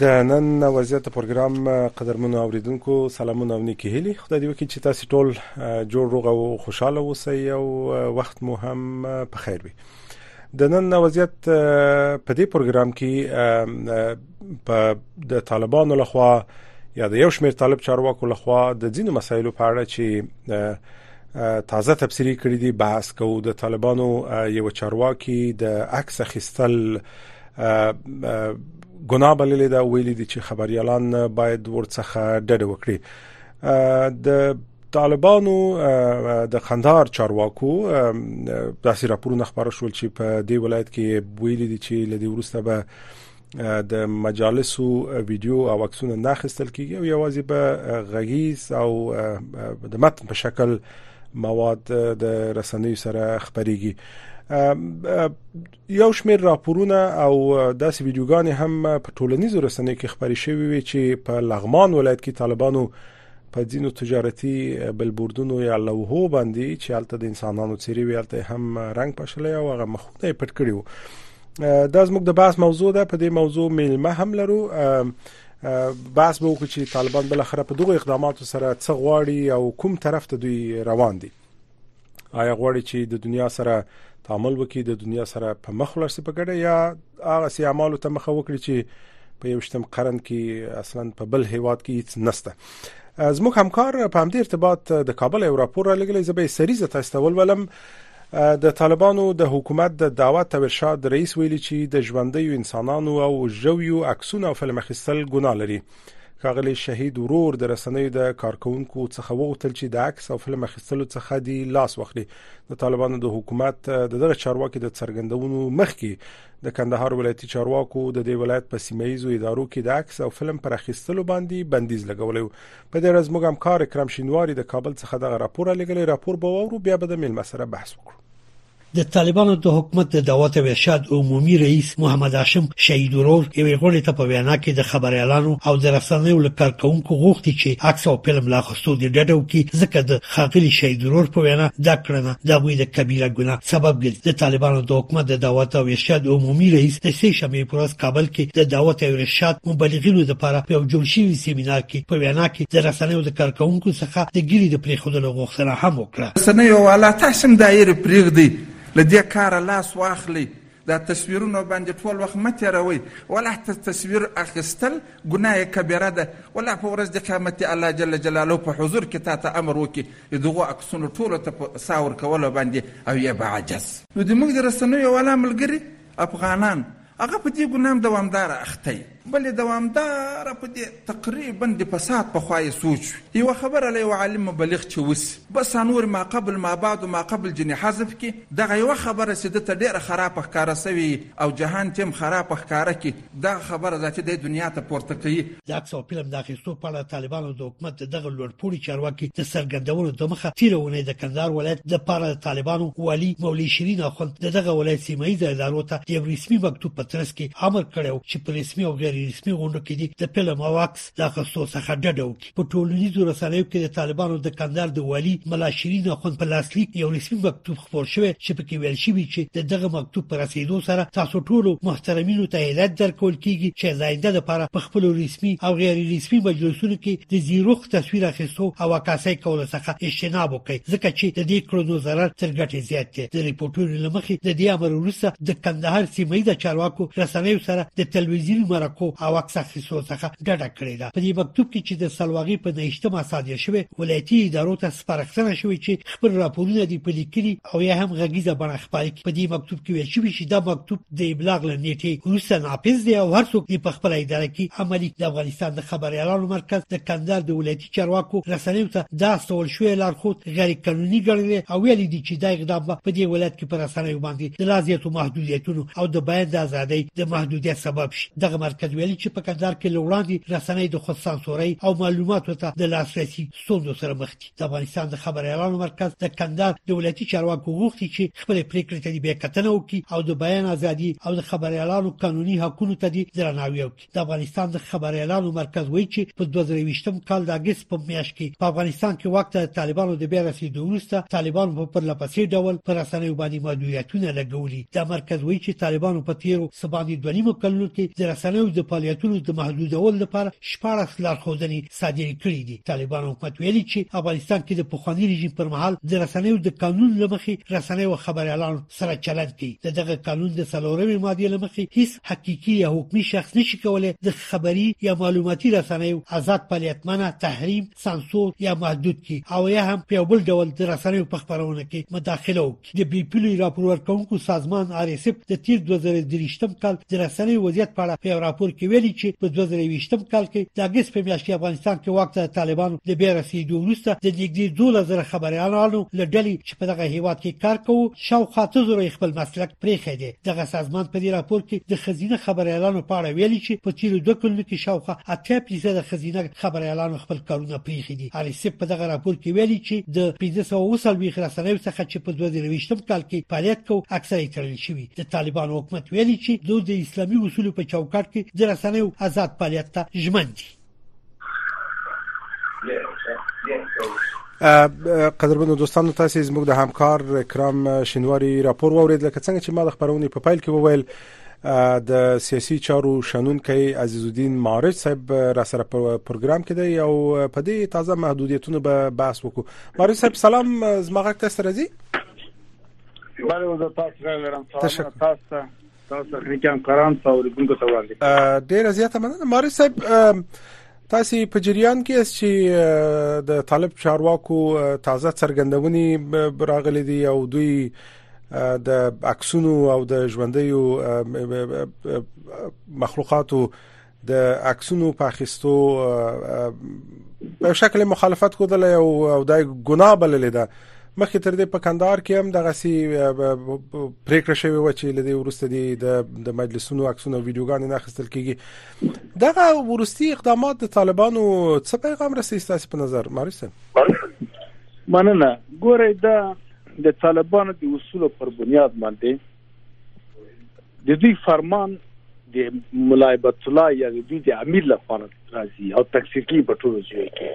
د نن وضعیت پروګرام قدرمن اوریدونکو سلامونه او نیکی هیلی خدای دی وکړي چې تاسو ټول جوړ روغ او خوشاله اوسئ او وخت مو هم په خیر وي د نن وضعیت په دې پروګرام کې په د طالبانو لخوا یا د یو شمیر طالب چارواکو لخوا د ځینو مسایلو په اړه چې تازه تبصری کړی دی بحث کو د طالبانو یو چارواکي د عکس اخیستل ګناه بللې دا ویلي دي چې خبريالان باید ورڅخه ډډه وکړي د طالبانو د قندهار چارواکو داسې راپورونه خبر شول چې په دې ولایت کې ویلي دي چې لدی ورسته به د مجالسو ویډیو او عکسونه نه خستل کیږي او یوازې به غږیز او د متن په شکل مواد د رسنیو سره خبريږي یو شمېر راپورونه او داسې ویډیوګانې هم په ټولنیزو رسنیو کې خبري شوې وي چې په لغمان ولایت کې طالبانو په ځینو تجارتي بلبوردونو یا لوحو باندې چې هلته د انسانانو څیرې وي هلته هم رنگ پښلې او هغه مخونه یې پټ کړي وو دا زموږ د بحث موضوع ده په دې موضوع میلمه هم لرو بحث به وکړو چې طالبان بل اخره په دغه اقداماتو سره څه غواړي او کوم طرف ته دوی روان دي آیا غواړي چې د دنیا سره تعامل وکړي د دنیا سره په مخ ولرسي په ګډه یا هغه سي اعمالو ته مخه وکړي چې په یوشتم قرن کې اصلا په بل هیواد کې هیڅ نسته زموږ همکار په همدې ارتباط د کابل یو راپور را لګلې زه به سریزه تاسو ته ولولم د طالبانو د حکومت د دعوت او ارشاد رئیس ویلي چې د ژوندۍ انسانانو او ژویو عکسونه او فلم اخیستل ګناه لري ښاغلي شهید ورور د رسنیو د کارکونکو څخه وغوښتل چې د عکس او فلم اخیستلو څخه دی لاس واخلي د طالبانو د حکومت د دغه چارواکي د څرګندونو مخکې د کندهار ولایتي چارواکو د دې ولایت په سیمایزو ادارو کې د عکس او فلم پر اخیستلو باندې بندیز لګولی په دې اړه زموږ همکار اکرام شینواری د کابل څخه دغه راپور لګلی راپور به وورو بیا به د ملمسره بحث وکړو د طالبانو د حکومت د دعوت او ارشاد عمومي رئیس محمد هاشم شهید ورور یوې غونډې ته په وینا کې د خبريالانو او د رسنیو له کارکونکو غوښتي چې عکس او فلم لا خستو د ډډه وکړي ځکه د خاغلی شهید ورور په وینا دا کړنه د غوي د کبیره ګناه سبب ګرځي د طالبانو د حکومت د دعوت او ارشاد عمومي رئیس د سې شنبې پر ورځ کابل کې د دعوت او ارشاد مبلغینو لپاره په یو جوړ شوی سیمینار کې په وینا کې د رسنیو د کارکونکو څخه د ګیري د پریخودلو غوښتنه هم وکړه کړه. رسنیو والا تاسې هم دایرې پرېږدئ، له دې کاره لاس واخلئ، دا تصویرونو باندې ټول وخت مه تېروئ، ولا تصویر اخیستل ګناه کبیره ده، ولا په ورځ د قیامت د الله جل جلاله په حضور کې تاته امر وکړي د دغو عکسونو ټولو ته په سا ورکولو باندې او یې به عجز. نو زموږ د رسنیو والا ملګري افغانان هغه په دې ګنام دوامداره اخته يي. بله دوامداره په دې تقريبا د فساد په خوا يې سوچ وي. يوه خبره له يوه عالم مبلغ چې وسي بس انور ما قبل ما بعد و ما قبل جنې حذف کړي دغه يوه خبره چې ده ته ډېره خرابه ښکاره سوې يي او جهان ته يې هم خرابه ښکاره کړي دغه خبره ده چې دی دنیا ته پورته کوي. د عکس او فلم د اخیستو په اړه طالبانو د حکومت د دغه لوړ پوړي چارواکي د څرګندونو دمخه تیره اونۍ د کندهار ولایت د پاره د طالبانو والي مولوي شیرین اخوند د دغه ولایت سیمه ییزه ادارو ته د یو رسمي مکتوب په ترڅ کې امر کړی و چې په رسمي او غیر رسمي غونډو کې دې د فلم او عکس د اخیستو څخه ډډه وکړي. په ټولنیزو رسنیو کې د طالبانو د کندهار د والي ملا شیرین اخوند په لاسلیک یو رسمي مکتوب خپور شوی چې پکې ویل شوی چې د دغه مکتوب پر رسیدو سره تاسو ټول محترمینو ته هدایت درکول کیږي چې زاینده لپاره په خپل رسمي او غیر رسمي مجلسونو کې د زیروخ تصویر اخیستو او عکاسۍ کولو څخه اجتناب وکړي ځکه چې د دې کړنو ضرر تر ګټې زیات دی د ریپورتونو لمخې د دې امر وروسته د کندهار سیمه د چارواکو رسنیو سره د تلویزیوني مرکو او عکس اخیستو څخه ډډه کړې ده په دې مکتوب کې چې د سلواغي په دهشتمه صادر شوی ولایتي ادارو ته سپارښتنه شوې چې خپل راپورونه دی په لیکلي او یا هم غږیزه بڼه خپاره کړي په دې مکتوب کې ویل شوی چې دا مکتوب د ابلاغ له نیټې وروسته ناپیز دی او هر څوک په خپل اداره کې عملی د افغانستان د خبريالانو مرکز د کندهار د ولایتي چارواکو رسنیو ته د استول شوې لارښود غیر قانوني ګڼلې او ویلي دي چې دا اقدام به په دې ولایت کې پر رسنیو باندې د لا زیاتو محدودیتونو او د بیان د ازادۍ د محدودیت سبب شي دغه مرکز ویلي چې په کندهار کې له وړاندې رسنۍ د خود سانسورۍ او معلوماتو ته د لاسرسي ستونزو سره مخ دي د افغانستان د خبريالانو مرکز د کندهار د ولایتي چارواکو غوښتي چې خپل پریکړې ته بیا کتنه وکړي او د بیان ازادي او د خبريالانو قانوني حقوقو ته درناوی وکړي د افغانستان د خبريالانو مرکز وایي چې په 2023م کال د اگست په میاشت کې په افغانستان کې وخت د طالبانو د بیا رسیدو وروسته طالبانو په پرلپسې ډول پر رسنیو باندې محدودیتونه لګولي دا مرکز وایي چې طالبانو په تیرو سبانې دوه نیمو کلونو کې د رسنیو د فعالیتونو د محدودولو لپاره شپږ لارښودنې صادرې کړې دي طالبان حکومت ویلي چې افغانستان کې د پخواني رژیم پر مهال د رسنیو د قانون لمخې رسنیو خبريالانو سره چلند کوي د دغه قانون د څلورمې مادې لمخې هیڅ حقيقي یا حکومي شخص نشي کولای د خبري یا معلوماتي رسنیو آزاد فعالیت منع تحریم سانسور یا محدود کی او یا هم په بل ډول د رسنیو په خبرونه کې مداخله وکړي د بي پلي راپور ورکونکو سازمان آر اس اف د تیر 2023 کال د رسنیو وضعیت په اړه په راپور کې ویلي چې په 2023 کال کې د اگست په میاشت کې افغانستان کې واک ته طالبانو د بیا رسیدو وروسته د نږدې 2000 خبريالانو له ډلې په دغه هیواد کې کار کوو شاوخوا څه زره خپل مسلک پریخی دی دغه سازمان په دې راپور کې د خزینه خبريالانو په اړه ویلي چې په تیرو دوه کلونو کې شاوخوا 80% خزینه خبريالانو خپل کارونه پریخی دي اریسپ په دغه راپور کې ویلي چې د 1520 رسنیو څخه چې په 2023 کال کې فعالیت کو اکثره تړل شوی د طالبان حکومت ویلي چې دوی د اسلامي اصولو په چوکاټ کې د رسنیو آزاد فعالیت ته ژمن دي قدرمنو دوستانو تاسو زموږ د همکار کرام شینواری راپور وورید لکه څنګه چې ما د خبرونې په پیل کې وویل د سیاسي چارو شنونکي عزیز الدین معارج صاحب را سره په پروګرام کې دی او په دې تازه محدودیتونو به بحث وکړو معارج صاحب سلام زموږ تاسو راځي بله وزه تاسو راغلم تاسو تاسو تخنیکي همکاران او اوریدونکو ته وړاندې ډیره زیاته مننه ماري صاحب تاسو په جریان کې اس چې د طالب چارواکو تازه څرګندونې راغلي دي او دوی د عکسونو او د ژوندۍ مخلوقاتو د عکسونو په اخیستو په شکل مخالفت کول او د ګناه بلل ده مخکې تر دې په کندهار کې هم دغه سي پریکړه شوې و چې لدی ورسته دی د مجلسونو عکسونه او ویډیوګان نه اخیستل کیږي دغه ورستي اقدامات د طالبانو څه پیغام رسي تاسو په نظر مارسه مننه ګوره دا د طالبانو د اصول پر بنیاد باندې د دې فرمان د ملایبت الله یا د دې د امیر لپاره راځي او تکثیر کې په ټولو ځای کې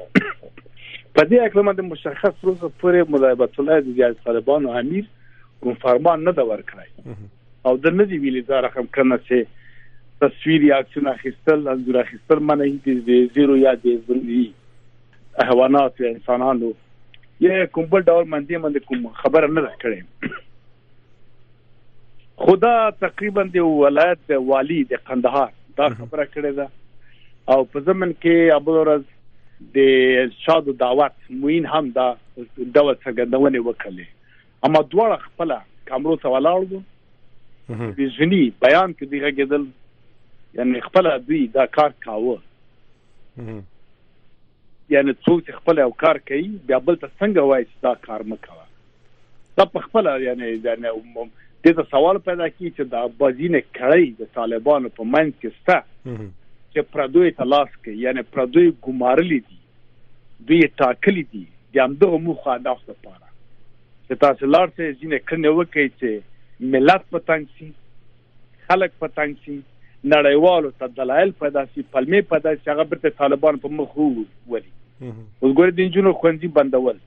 په دې اکرمه د مشخص روز پورې ملایبت الله د جهاد طالبانو امیر کوم فرمان نه دا ورکړای او د نه دی ویلي دا رقم کنه چې تصویر یا عکسونه اخیستل انځور اخیستل منه دي زیرو یا د زندي حیوانات یا انسانانو یا کوم بل ډول باندې باندې کوم خبره نه راکړې خدا تقریبا د ولایت د والی د قندهار دا خبره کړې ده او په زمن کې ابلورز د شادو دعوت موین هم دا دغه څرګندونه وکړه اما دواړه خپل کامرو ته ولاړ وو د ځنی بیان کې دیغه کېدل یعنی خپل دوی دا کار کاوه یعنی څوک خپل او کار کوي بیا بل ته څنګه وایي دا کار مکوه دا په خپل یعنی د دې سوال پیدا کی چې دا بازینه کړی د طالبانو په منځ کې سته چې پردوی تلاش کوي یعنی پردوی ګمارلې دي دوی ټاکلې دي د همدغه موخه هدف لپاره چې تاسو لار ته ځینې کړنې وکړي چې ملت په تنګ شي خلک په تنګ شي نړیوالو ته دلایل پیدا شي پلمې پیدا شي هغه برته طالبان په مخ وو ولي اوس ګورې د جنونو خوندي بندول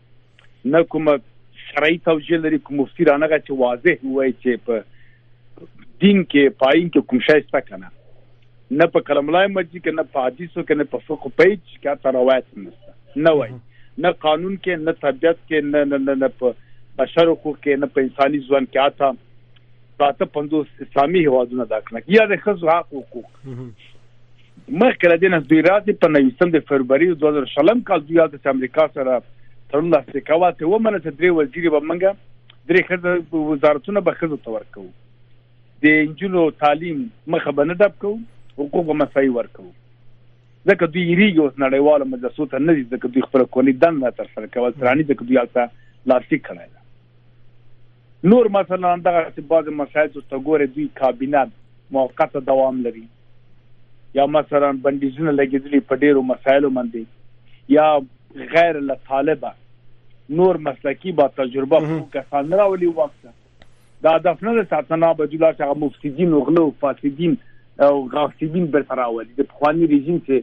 نه کوم شرعي توجیه لري کوم مفتی رانغه چې واضح وایي چې په دین کې پاین کې کوم شای څه کنه نه په کلام الله مجید کې نه په حدیثو کې نه په فقه پیج کې تا روایت نشته نه وایي نه قانون کې نه طبيعت کې نه نه نه په بشر حقوق کې نه په انساني ځوان کې آتا پاته 50 اسلامي هوادونه دا کنه یا د خزو حق حقوق مخکې له دې نه دوی راځي په نویستم د فبروري دوه زره شلم کال دوی هلته چې امریکا سره تړون لاسلیک کاوه ته ومنه چې درې وزیرې به موږ درې ښځه وزارتونه به ښځو ته ورکوو د انجونو تعلیم مخه به نه ډب کوو حقوق به مساوي ورکوو ځکه دوی یریږي اوس نړیوالو مجلسو ته نه دي ځکه دوی خپل کونی دن نه تر سره کول ترانی ځکه دوی هلته لاسلیک کړی نور مثلا دغه بعض مسایل چې تګور دوی کابینه موقته دوام لري یا مثلا بندیزونه لګیدلی په ډیرو مسایلو باندې یا غیر له طالبه نور مسلکی با تجربه خو کسان راولي وخت دا هدف نه ساتنه به جوړه چې مفسدین او غلو فاسدین او غاصبین بر تراولي د خواني رژیم چې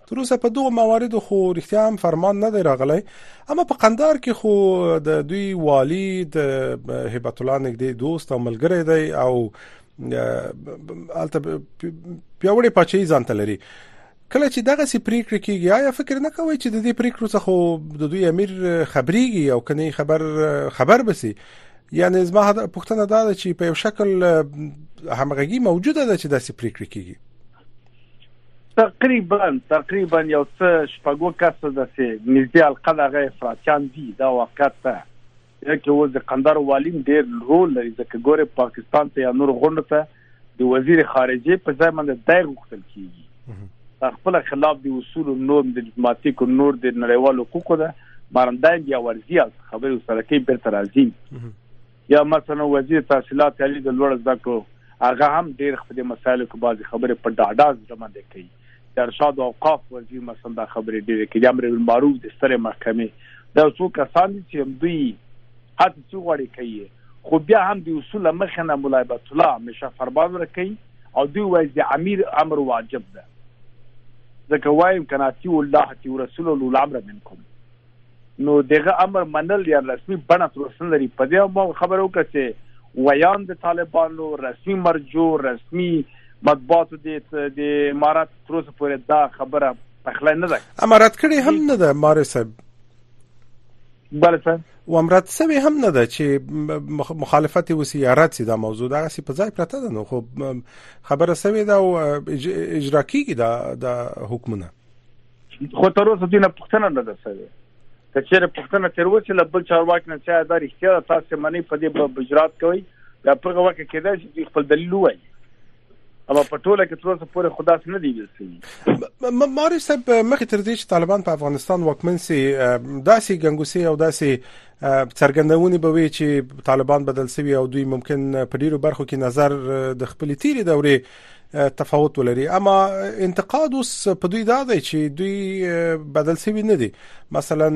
تر اوسه په دغو مواردو خو رښتیا هم فرمان نه دی راغلی اما په قندار کې خو د دوی والی د هبت الله نګدي دوست او ملګری دی او البته پیوړې پچې ځان تلري کله چې دغه سي پریکړه کیږي آیا فکر نه کوي چې د دې پریکړو څخه د دوی امیر خبريږي او کني خبر خبر بسي یعنی زما پښتنه دا ده چې په یو شکل همغږي موجوده ده چې داسې پریکړه کیږي تقریبا تقریبا یو څه شپږو کسه د سي نږدې القه دغه افراطیان دي دا واقعیت ده چې اوس د قندار والیم ډیر رول لري ځکه ګوره پاکستان ته یا نور غونډه ته د وزیر خارجه په ځای باندې دای غوښتل کیږي خپل خلاف د اصول نور د ډیپلوماټیک نور د نړیوالو حقوقو ده مارندای بیا ورزي خبرو سره کې بیرته راځي یا مثلا وزیر تحصیلات عالی د لوړ زده کړو هغه هم ډیر په دې مسایلو کې بعضی خبرې په ډاډه زړه باندې کوي د ارشاد او اوقاف وزیر مثلا دا خبرې ډیرې کوي د امر بالمعروف د ستره محکمې دا څو کسان دي چې دوی هڅه څو غوړي کوي خو بیا هم د اصول مخه نه مولای بیت الله همیشه فرمان ورکړي او دوی وایي د امیر امر واجب ده ځکه وایم کناتی الله تی رسول الله الامر منکم نو دغه امر منل یا رسمي بڼه تر اوسه لري په دې ما خبرو کې چې ویان د طالبانو رسمي مرجو رسمي مطبوعات د د امارات تر اوسه پورې دا خبره پخلا نه ده امارات کړي هم نه ده ماري صاحب بله صاحب ومرات سوي هم نه ده چې مخالفت وسی یا رد سي دا موضوع دا سي په ځای پرته ده نو خو خبره سوي دا او اجرا کیږي دا د حکمونه خو تر اوسه دینه پښتنه نه ده سوي که چیرې پښتنه تر اوسه له بل چارواک نه چې دا رښتیا تاسو منی په دې بجرات کوي دا په هغه وخت کې دا چې خپل دلیل وایي اما په ټوله کې تر اوسه پورې خدا سره نه دی ویل شوی ماري صاحب مخکې تر دې چې طالبان په افغانستان واکمن سي داسې ګنګوسي او داسې څرګندونې به وي چې طالبان بدل سوي او دوی ممکن په ډیرو برخو کې نظر د خپل تیری دورې تفاوت ولري اما انتقاد اوس په دوی دا دی چې دوی بدل سوي نه دي مثلا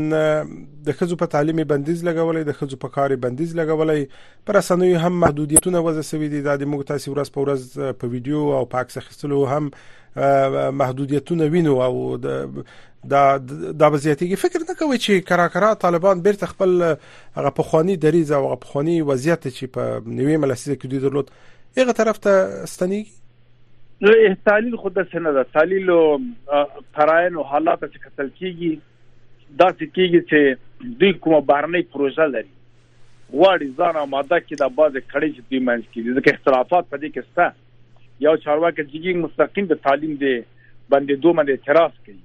د خزو په تعلیم بندیز لګولې د خزو په کار بندیز لګولې پر اسنوي هم محدودیتونه وځ سوي دي د موږ تاسو ورځ په ورځ په ویډیو او په عکس اخیستلو هم محدودیتونه وینو او د دا دا وضعیتي فکر نه کوي چې کراکرا طالبان بیرته خپل هغه پخوانی دریز او پخوانی وضعیت چې په نوې ملسیزه کې دوی درلود هغه طرف ته ستنیږي نو تحلیل خود څه نه ده تحلیل پراین او حالات چې کتل کیږي دا چې کیږي چې دوی کومه بهرنۍ پروژه لري غواړي ځان آماده کړي د بازه کړي چې دوی منځ کې ځکه اختلافات په دې کې شته یو چارواکي چې مستقیم د تعلیم دی باندې دوه باندې اعتراض کوي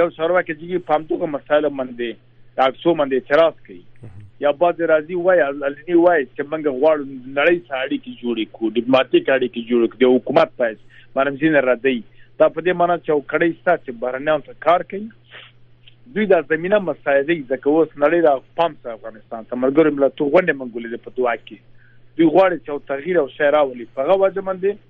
یو سره کې چې په همدغه مسایلو باندې تاسو باندې اعتراض کوي یا بعد راځي وای الزنی وای چې موږ غواړو نړۍ سره اړیکې جوړې کړو ډیپلوماټیک اړیکې جوړې کړو د حکومت پاس باندې ځین ردی دا په دې معنی چې وکړی ستاسو چې بهرنیان ته کار کوي دوی دا زمينه مساعده ځکه اوس نړۍ را پام سره افغانستان ته ملګرو ملتو غونډه منګولې په دوا کې دوی غواړي چې تغییر او شعر راولي په غوړه باندې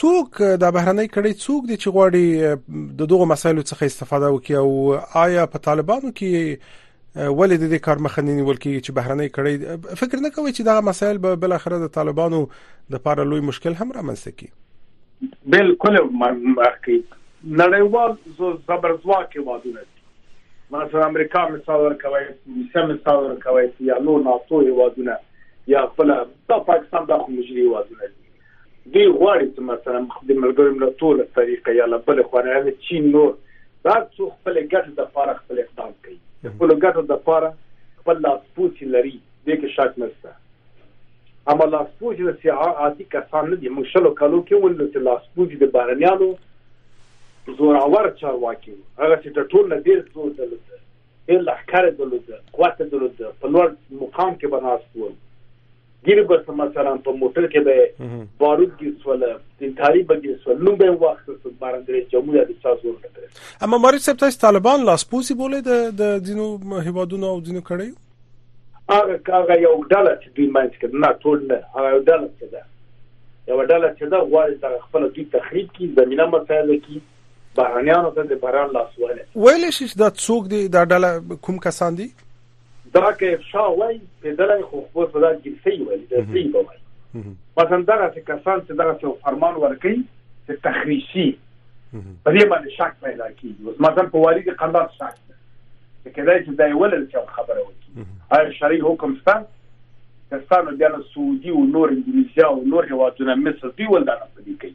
څوک دا بهرنۍ کړي څوک دي چې غواړي د دغه مسایلو څخه استفاده وکړي او آیا په طالبانو کې ولې د دې کار مخه نه نیول کیږي چې بهرنۍ کړي فکر نه کوي چې دا مسایل به بل اخره د طالبانو د لپاره لوی مشکل هم رامنځته کړي بالکل مرکي نړیوال زو زبرځواک هیوادونه دي مثلا امریکا مثال ورکوي روسیا مثال ورکوي یا نو ناتو هیوادونه یا خپل د پاکستان د خو مجري هیوادونه دي دی غواړي چې مثلا د ملګرو ملتو له طریقې یا له بل خوا نه چین نور دا څو خپل ګټه د پاره خپل اقدام کوي د خپل ګټه د پاره خپل لاس پوسی لري د کې شک نشته اما لاس پوسی د سیاسي کسان نه دي موږ شلو کالو کې ول چې لاس پوسی د بارنیانو زور اور چارواکي هغه چې ټول نه ډیر زور دلته ډېر لښکر یې درلود، قوت یې درلود، په لوړ مقام کې به ناست و. ګیر به څه مثلا په موټر کې به بارود ګیر سول، تنتاري به ګیر سول، نوم به یې واخیستل، بار انګریز جمهور یا د چا زور نه کړی. اما معارف صاحب تاسو طالبان لاسپوڅي بولئ د ځینو هیوادونو او ځینو کړیو؟ هغه هغه یو ډله چې دوی منځ کې نه ټول نه هغه یو ډله چې ده یو ډله چې ده غواړي دغه خپل دوی تخریب کړي زمینه مسایل کړي بهرنیانو ته د بران لاسوهنې ویلی شي چې دا څوک دی دا ډله کوم کسان دي دا که افشا وای پیدلای خو خو په دا جنسي وای د سي په وای مثلا دا چې کسان چې دا څو فرمان ورکړي چې تخریشي په دې باندې شک پیدا کیږي اوس مثلا په والی کې قنداز شک چې کله چې دا ولل چې خبره وکړي هر شرعي حکم ستا کستانو بیا له سعودي او نور انګلیسیا او نور هیوادونه مصر دی ولدا نه پدې کوي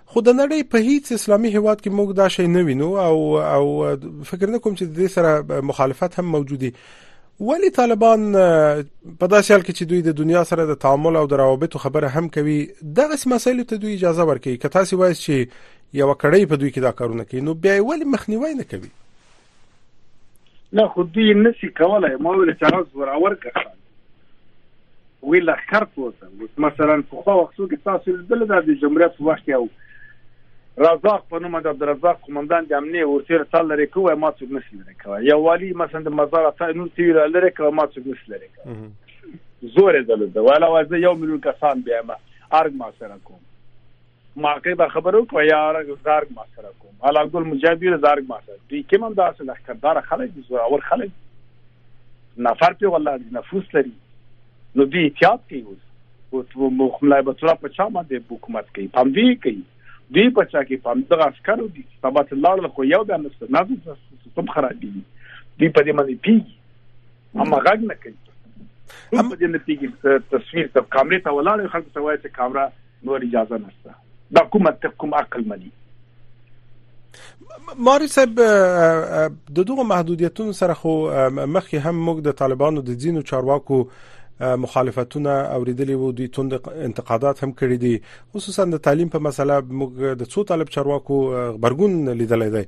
خو د نړۍ په هیڅ اسلامي هیواد کې موږ دا شی نه وینو او او فکر نه کوم چې د دې سره مخالفت هم موجودي ولی طالبان په داسې حال کې چې دوی د دنیا سره د تعامل او د روابطو خبره هم کوي دغه مسایلو ته دوی اجازه ورکوي که تاسو وایي چې یو کړی په دوی کې دا کارونه کوي نو بیا ولی مخنیوي نه کوي نه خو دوی نسی کولای ما ویل چې هغه زورور کسان وی لخر پوته اوس مثلا په خو وخت کې تاسو بل د جمهوریت په وخت یو رزاق په نوم د عبدالرزاق قومندان د امنیه ورتیر تل لري کوه ما څوک نشي لري کوه یا والی مثلا د مزار ته نور تیر لري کوه ما څوک نشي لري کوه زور دلته ولا وځه یو مليون کسان بیا ما ارګ ما سره کوم ماکه دا خبرو کو یار زارګ ما سره کوم علا ګل مجاهدیر زارګ ما سره دي کوم دا سره لخردار خلک دي زور اور خلک نفر په والله دي نفوس لري نو دي احتیاط کوي اوس او مخملای به تر په چا باندې حکومت کوي پام دی کوي دی په چا کې پام دغه عسکرو دي سبات الله خو یو د نفس نه سم خراب دي دی په دې باندې پی اما غږ نه کوي هم په دې نه پیږي تصویر ته کامره ته ولاړ خلک ته وایي چې کامره نور اجازه نشته دا کوم منطق کوم عقل مني ماری صاحب د دغه محدودیتونو سره خو مخکې هم موږ د طالبانو د دینو چارواکو مخالفتونه اوریدلې وو دوی توند انتقادات هم کړی دي خصوصا د تعلیم په مسله موږ د څو طالب چارواکو خبرګون لیدلې دی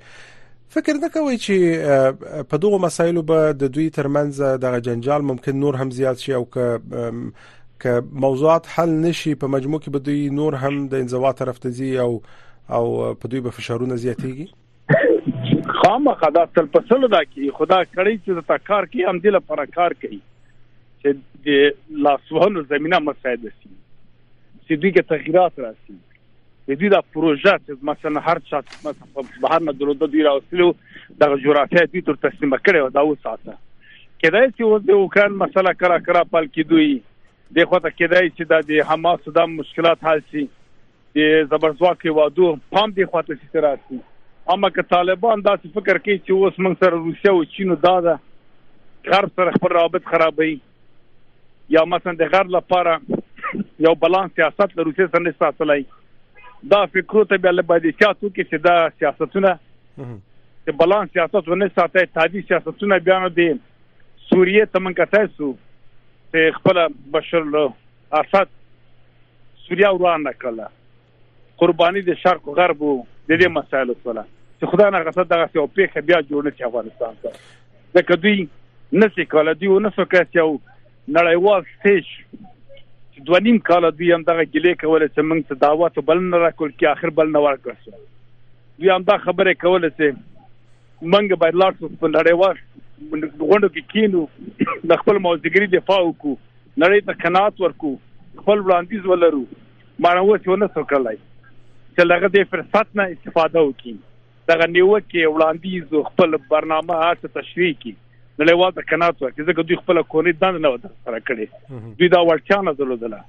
فکر نه کوي چې په دغه مسایلو به د دوی ترمنځ د جنجال ممکن نور هم زیات شي او که که موضوعات حل نشي په مجموع کې به دوی نور هم د انزوا طرف ته ځي او او په دوی به فشارونه زیاتېږي خامخا دا تل په سلو دا کې خدا کړی چې دا کار کوي هم دله پر کار کوي چې د لاسوهنو زمينه مساعده شي چې دوی کې تغیرات راشي د دې دا پروژه چې مثلا هر چا بهر نه درلوده دی راوستلو د جغرافیه دي تر تسلیمه کړي دا وساته کله چې اوس د اوکران مسله کرا کرا پال کیدوي د خوته کېدای چې دا د حماس د مشکلات حل شي د زبرځواک وادو پام دی خوته چې راسي اما که طالبان دا فکر کوي چې اوس موږ سره روسیا او چین دا ده غرب سره خپل رابط خرابوي یا مثلا د غرب لپاره یو بالانس سیاست له روسیې سره نشته اصلای دا فکرو ته بیا له باید سیاست وکړي چې دا سیاستونه چې بالانس سیاست ونه ساتي تادي سیاستونه بیا نو دي سوریه تمن کتای سو چې خپل بشر له اسد سوریه وران کړل قرباني د شرق او غرب د دې مسایلو سره چې خدای نه غصه دغه څه او پیښه بیا جوړ نه شي افغانستان ته ځکه دوی نه سي کولای دوی نه سو کولای چې نړیوال سټیج چې دوه نیم کال دوی هم دغه ګلې کولای چې موږ ته دعوت بل نه راکول کې اخر بل نه ورکړ شو دوی هم دا خبره کوله چې موږ باید لاړ شو په نړیوال غونډو کې کینو د خپل موزګری دفاع وکړو نړۍ ته قناعت ورکو خپل وړاندیز ولرو باندې وڅ ونه سوکلای چې لغه دې فرصت نه استفاده وکړي دغه نیوکه وړاندیز خپل برنامه هڅه تشریح کړي د لیوال د قناعت ورکړي ځکه دوی خپل کورنۍ دند نه ودر سره کړي دوی دا وړتیا نه درلودله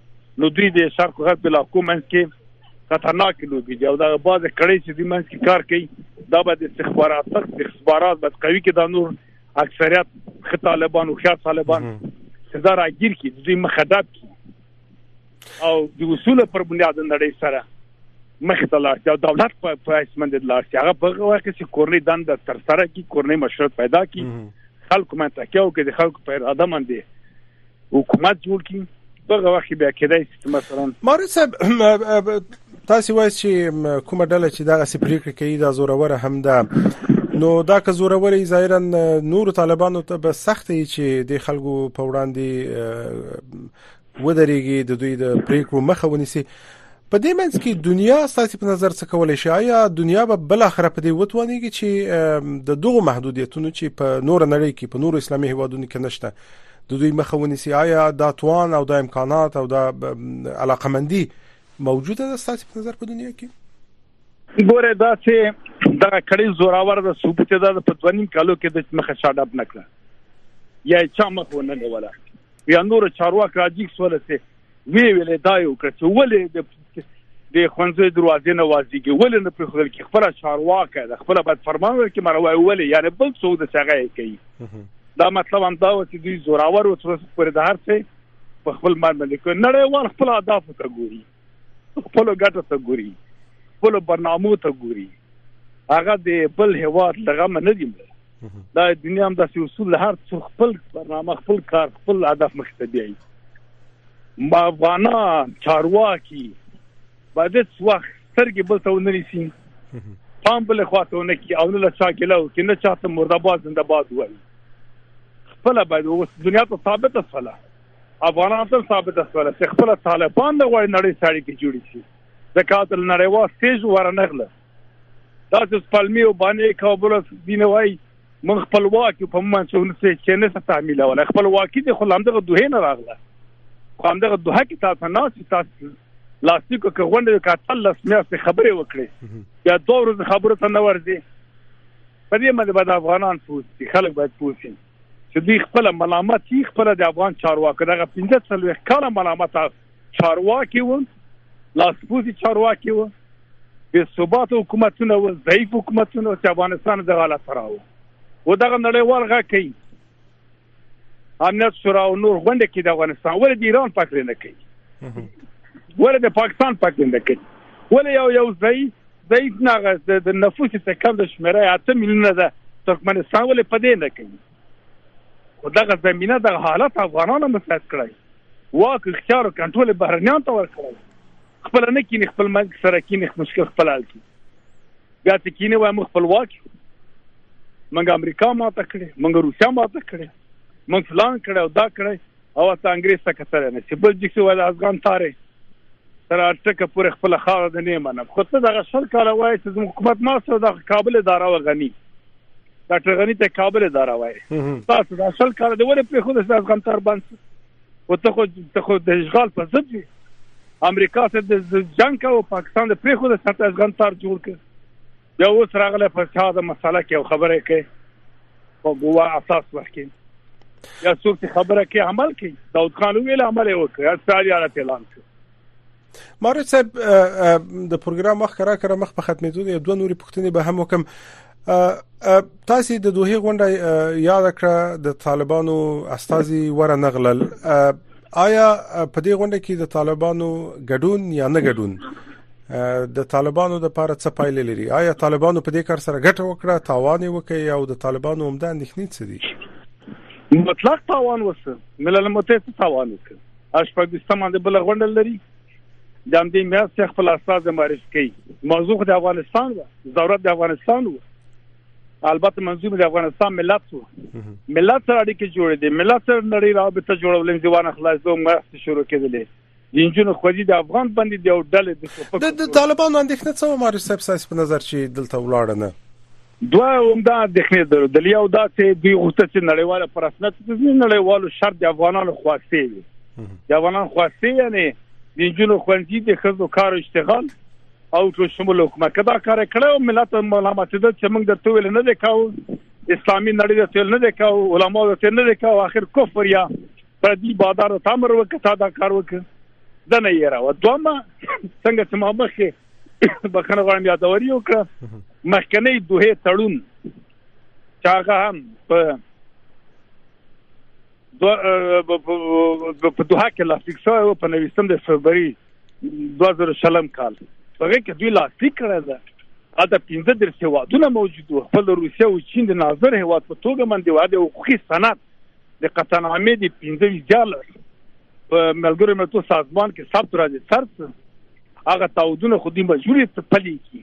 نو دوی د شرق غرب بلا کومنس کې خطرناک لوبي دي او دا باز کړي چې د منځ کې کار کوي دا به د استخبارات د استخبارات بد قوي کې دا نور اکثریت خطالبان او خاص طالبان چې دا راګیر کی دوی مخدب کی او د اصول پر بنیاد نړۍ سره مخ ته لاړ شي او دولت په پرایسمند لاړ شي هغه په هغه وخت کې کورنۍ دند تر سره کی کورنۍ مشروعیت پیدا کی خلکو من تکیه او کې د خلکو په اراده باندې حکومت جوړ کی په هغه وخت بیا کېدای شي مثلا مارو صاحب تاسو وایئ چې کومه ډله چې دا غسي پریکړه کوي دا زوروره هم ده نو دا که زوروره ظاهرا نور طالبانو ته به سخت وي چې د خلکو په وړاندې ودرېږي د دوی د پریکړو مخه ونیسي په دې منځ کې دنیا ستاسو په نظر څه کولای شي آیا دنیا به بل اخر په دې وتوانیږي چې د دغه محدودیتونو چې په نور نړۍ کې په نور اسلامي هیوادونو کې نشته د دوی مخه ونیسي آیا دا توان او د امکانات او د علاقمندي موجوده ده ستاسو په نظر په دنیا کې ګوره دا چې دا کړي زوراور د ثبوت ده په ځوانیم کالو کې د مخه شاډ اپ نکړه یا چا مخ ونه نیولا یا نور چارواک راځي سول سي وی ویل دا یو کړ چې ولې د د خونځې دروازې نه وازيږي ولې نه په خپل کې خبره چارواک ده خپل باید فرمان ورکړي مر وای ولې یعنی بل څه د څنګه کوي دا مطلب هم دا و چې دوی زوراور او تر پر د هر څه په خپل مار باندې کوي نړیوال خپل اهداف ته ګوري خپل ګټه ته ګوري خپل برنامو ته ګوري هغه د بل هواد لغم نه دی دا دنیا هم د اصول هر څو خپل برنامه خپل کار خپل هدف مخ ته بیایي ما افغانا چارواکي باید هیڅ وخت سترګې بل ته ونه نیسي پام بل خواته ونه کی او نه له چا کې لاو کې نه چاته مرداباد زنده باد وایي خپل باید اوس دنیا ته ثابت اسفله افغانان ته ثابت اسفله چې خپل طالبان د غوړ نړۍ ساړي کې جوړي شي د کاتل نړیوال سیج ورنغله تاسو پلمي او باندې کابل دینه وای من خپل واکي په من څه ونسه چې نه تعمیل ولا خپل واکي د خلام دغه دوه نه راغله خو هم دغه دوه کې تاسو نه چې تاسو لاستیکو کې غونډه کاتل لس میاشتې خبرې وکړي یا دوه ورځې خبره ته نه ورځي په دې باندې باید افغانان پوښتنه خلک باید پوښتنه چې دوی خپل ملامت یې خپل د افغان چارواکو دغه 15 کاله ملامت چارواکي و لاسپوزي چارواکي و بې ثبات حکومتونه و ضعیف حکومتونه چې افغانستان د غاله تراو و دغه نړیوال غا کوي امنیت شورا او نور غونډه کې د افغانستان ولې د ایران پکې نه کوي ولې د پاکستان پکې نه کوي ولې یو یو ځای ضعیف ناغه د نفوس څخه کم د شمیره 8 میلیونه ده ترکمنستان ولې پدې نه کوي خو دغه زمينه د حالت افغانانو مساعد کړای واک اختیار او کنټرول بهرنیان ته ورکړل خپل نه کینی خپل منځ سره کینی مشکل خپل حل کی بیا چې کینی وای موږ خپل واک موږ امریکا ماته کړې موږ روسیا ماته کړې موږ فلان کړه او دا کړه او تا انګريز ته کتل نه چې بل جکسي ولا افغان تاره تر اټکه پر خپل خاور د نه منم خو ته دغه شل کال وای چې زموږ حکومت ما سره د کابل اداره و غني ډاکټر غني ته کابل اداره وای تاسو د شل کال د ولې په خود د افغان تر باندې او ته خو ته خو د اشغال په ضد امریکا سره د جنگ او پاکستان د پرې خود د افغان تر جوړ کړ یو سره غله په شاده مسله کې خبره کوي په ګوا اساس ورکړي یا څوک چې خبره کې عمل کوي داود خان ویل عمل وکړي استاد یې راته اعلان کړ مارج صاحب د پروګرام وخت کرا کرا مخ په ختمېدو دی دوه نوري پښتنې به هم وکم تاسو د دوه غونډه یاد کړه د طالبانو استاذي ورنغلل آیا په دې غونډه کې د طالبانو ګډون یا نه ګډون د طالبانو د لپاره څه پایلې لري آیا طالبانو په دې کار سره ګټه وکړه تاوان وکړي او د طالبانو عمده اندېښنې څه دي مطلق تاوان وسه ملل متحد تاوان وکړ اشپاګستان باندې بل غونډه لري د همدې میاشتې خپل استاد معرفي کوي موضوع د افغانستان و ضرورت د افغانستان و البته منظور د افغانستان ملت وو ملت سره اړیکې جوړې دي ملت سره نړۍ رابطه جوړول انځوان خلاصو مرستې شروع کړلې د انجونو خوځي د افغان باندې د یو ډلې د سپک د طالبانو اندېښنه څه و ماري صاحب ساس په نظر چې دلته ولاړ نه دوه عمده اندېښنې درلودل یو دا چې دوی غوښته چې نړیواله پر اسناد د نړیوالو شرط د افغانانو خواسته وي د افغانانو خواسته یعنی د انجونو خوځي د خزو کار او اشتغال او ټول شمول حکومت کدا کار کړو ملت ملامت ده چې موږ درته ویل نه وکاو اسلامي نړۍ درته ویل نه وکاو علما درته نه وکاو اخر کفر یا پردي بادار تامر وکړه دا کار وکړه د نه یې راو دومره څنګه چې ما مخکې بخنه غواړم یادوري وکړه مخکنی دوه تړون چې هغه هم په په دوه کې لاستیک سره او په نوښتم د فبرवरी 2000 کال په کې دوی لاستیک کړی دا اته 15 درې سوادونه موجود وو خپل روسیا او چین د ناظر هواد په توګه باندې واده حقوقي سند د قطعنامې د 15 جال په ملګرو ملتو سازمان کې ثبت راځي ثبت هغه تعودونه خو دې مجبورې ته پلي کی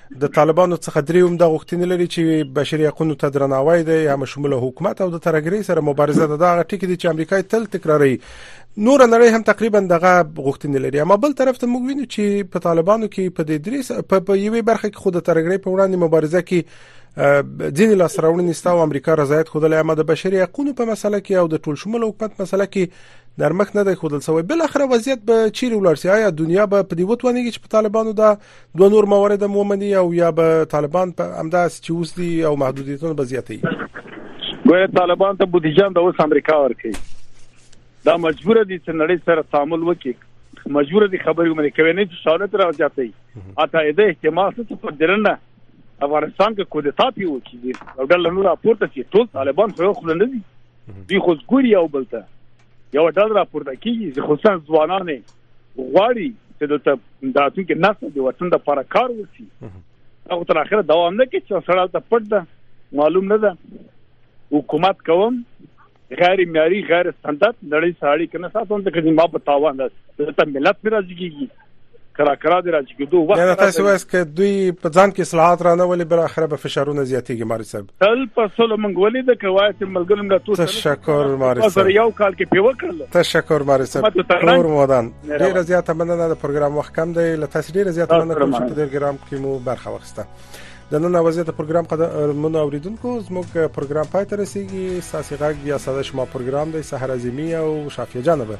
د طالبانو څخه درې هم د غوښتنې لري چې بشري حقوقو ته درناوی دی هم شمول حکومت او د ترګری سره مبارزه ده دا ټکی دی چې امریکای تل تکراری نور نړۍ هم تقریبا دغه غوښتنې لري اما بل طرف ته موږ وینو چې په طالبانو کې په دې درې په یوې برخه کې خود ترګری په وړاندې مبارزه کې ځینې لاسراوړنې ستا او امریکا رضایت خودلې اما د بشري حقوقو په مسله کې او د ټول شمول حکومت مسله کې نرمښت نه دی خودل سوی بل اخره وضعیت به چیرې ولاړ شي آیا دنیا به په دې وتوانیږي چې په طالبانو دا دوه نور موارد هم ومني او یا به طالبان په همداس چې اوس دي او محدودیتونه به زیاتې ګویا طالبان ته بودیجه د اوس امریکا ورکړي دا مجبور دي چې نړۍ سره تعامل وکړي مجبور دي خبرې ومني کوي نه چې شاولت را زیاتې اته دې احتمال څه په درنه افغانستان کې کودتا پیو چې دي او ډول نور راپورته چې ټول طالبان خو خلنه دي دي خو ګوري او بلته یو ډول راپورته کیږي چې خصوصا ځوانان غواړي چې د راتلونکي نسل د وطن لپاره کار وکړي او تر اخره دوام نه کوي چې سره ته پټ ده معلوم نه ده حکومت کوم غیر معیاري غیر ستاندارد نړۍ ساړي کنه ساتون ته کړي ما په تاوان ده ته ملت پر راځي کیږي کرا کرا د راځي کېدو وخت نه تاسو وایس ک دوی په ځان کې اصلاحات را نه ولې بل اخره به فشارونه زیاتېږي ماري صاحب تل په سلو منګ ولې د کوایت ملګرم لا تاسو تشکر ماري صاحب یو کال کې پیو کړل تشکر ماري صاحب نور مودان ډیر زیات مننه د پروګرام وخت کم دی له تاسو ډیر زیات مننه کوم چې په دې ګرام کې مو برخه واخیسته د نن وضعیت پروګرام قدرمن اوریدونکو زموږ پروګرام پای ته رسیدي ساسي غږ یا ساده شما پروګرام دی سحر عظیمی او شافیه جانبه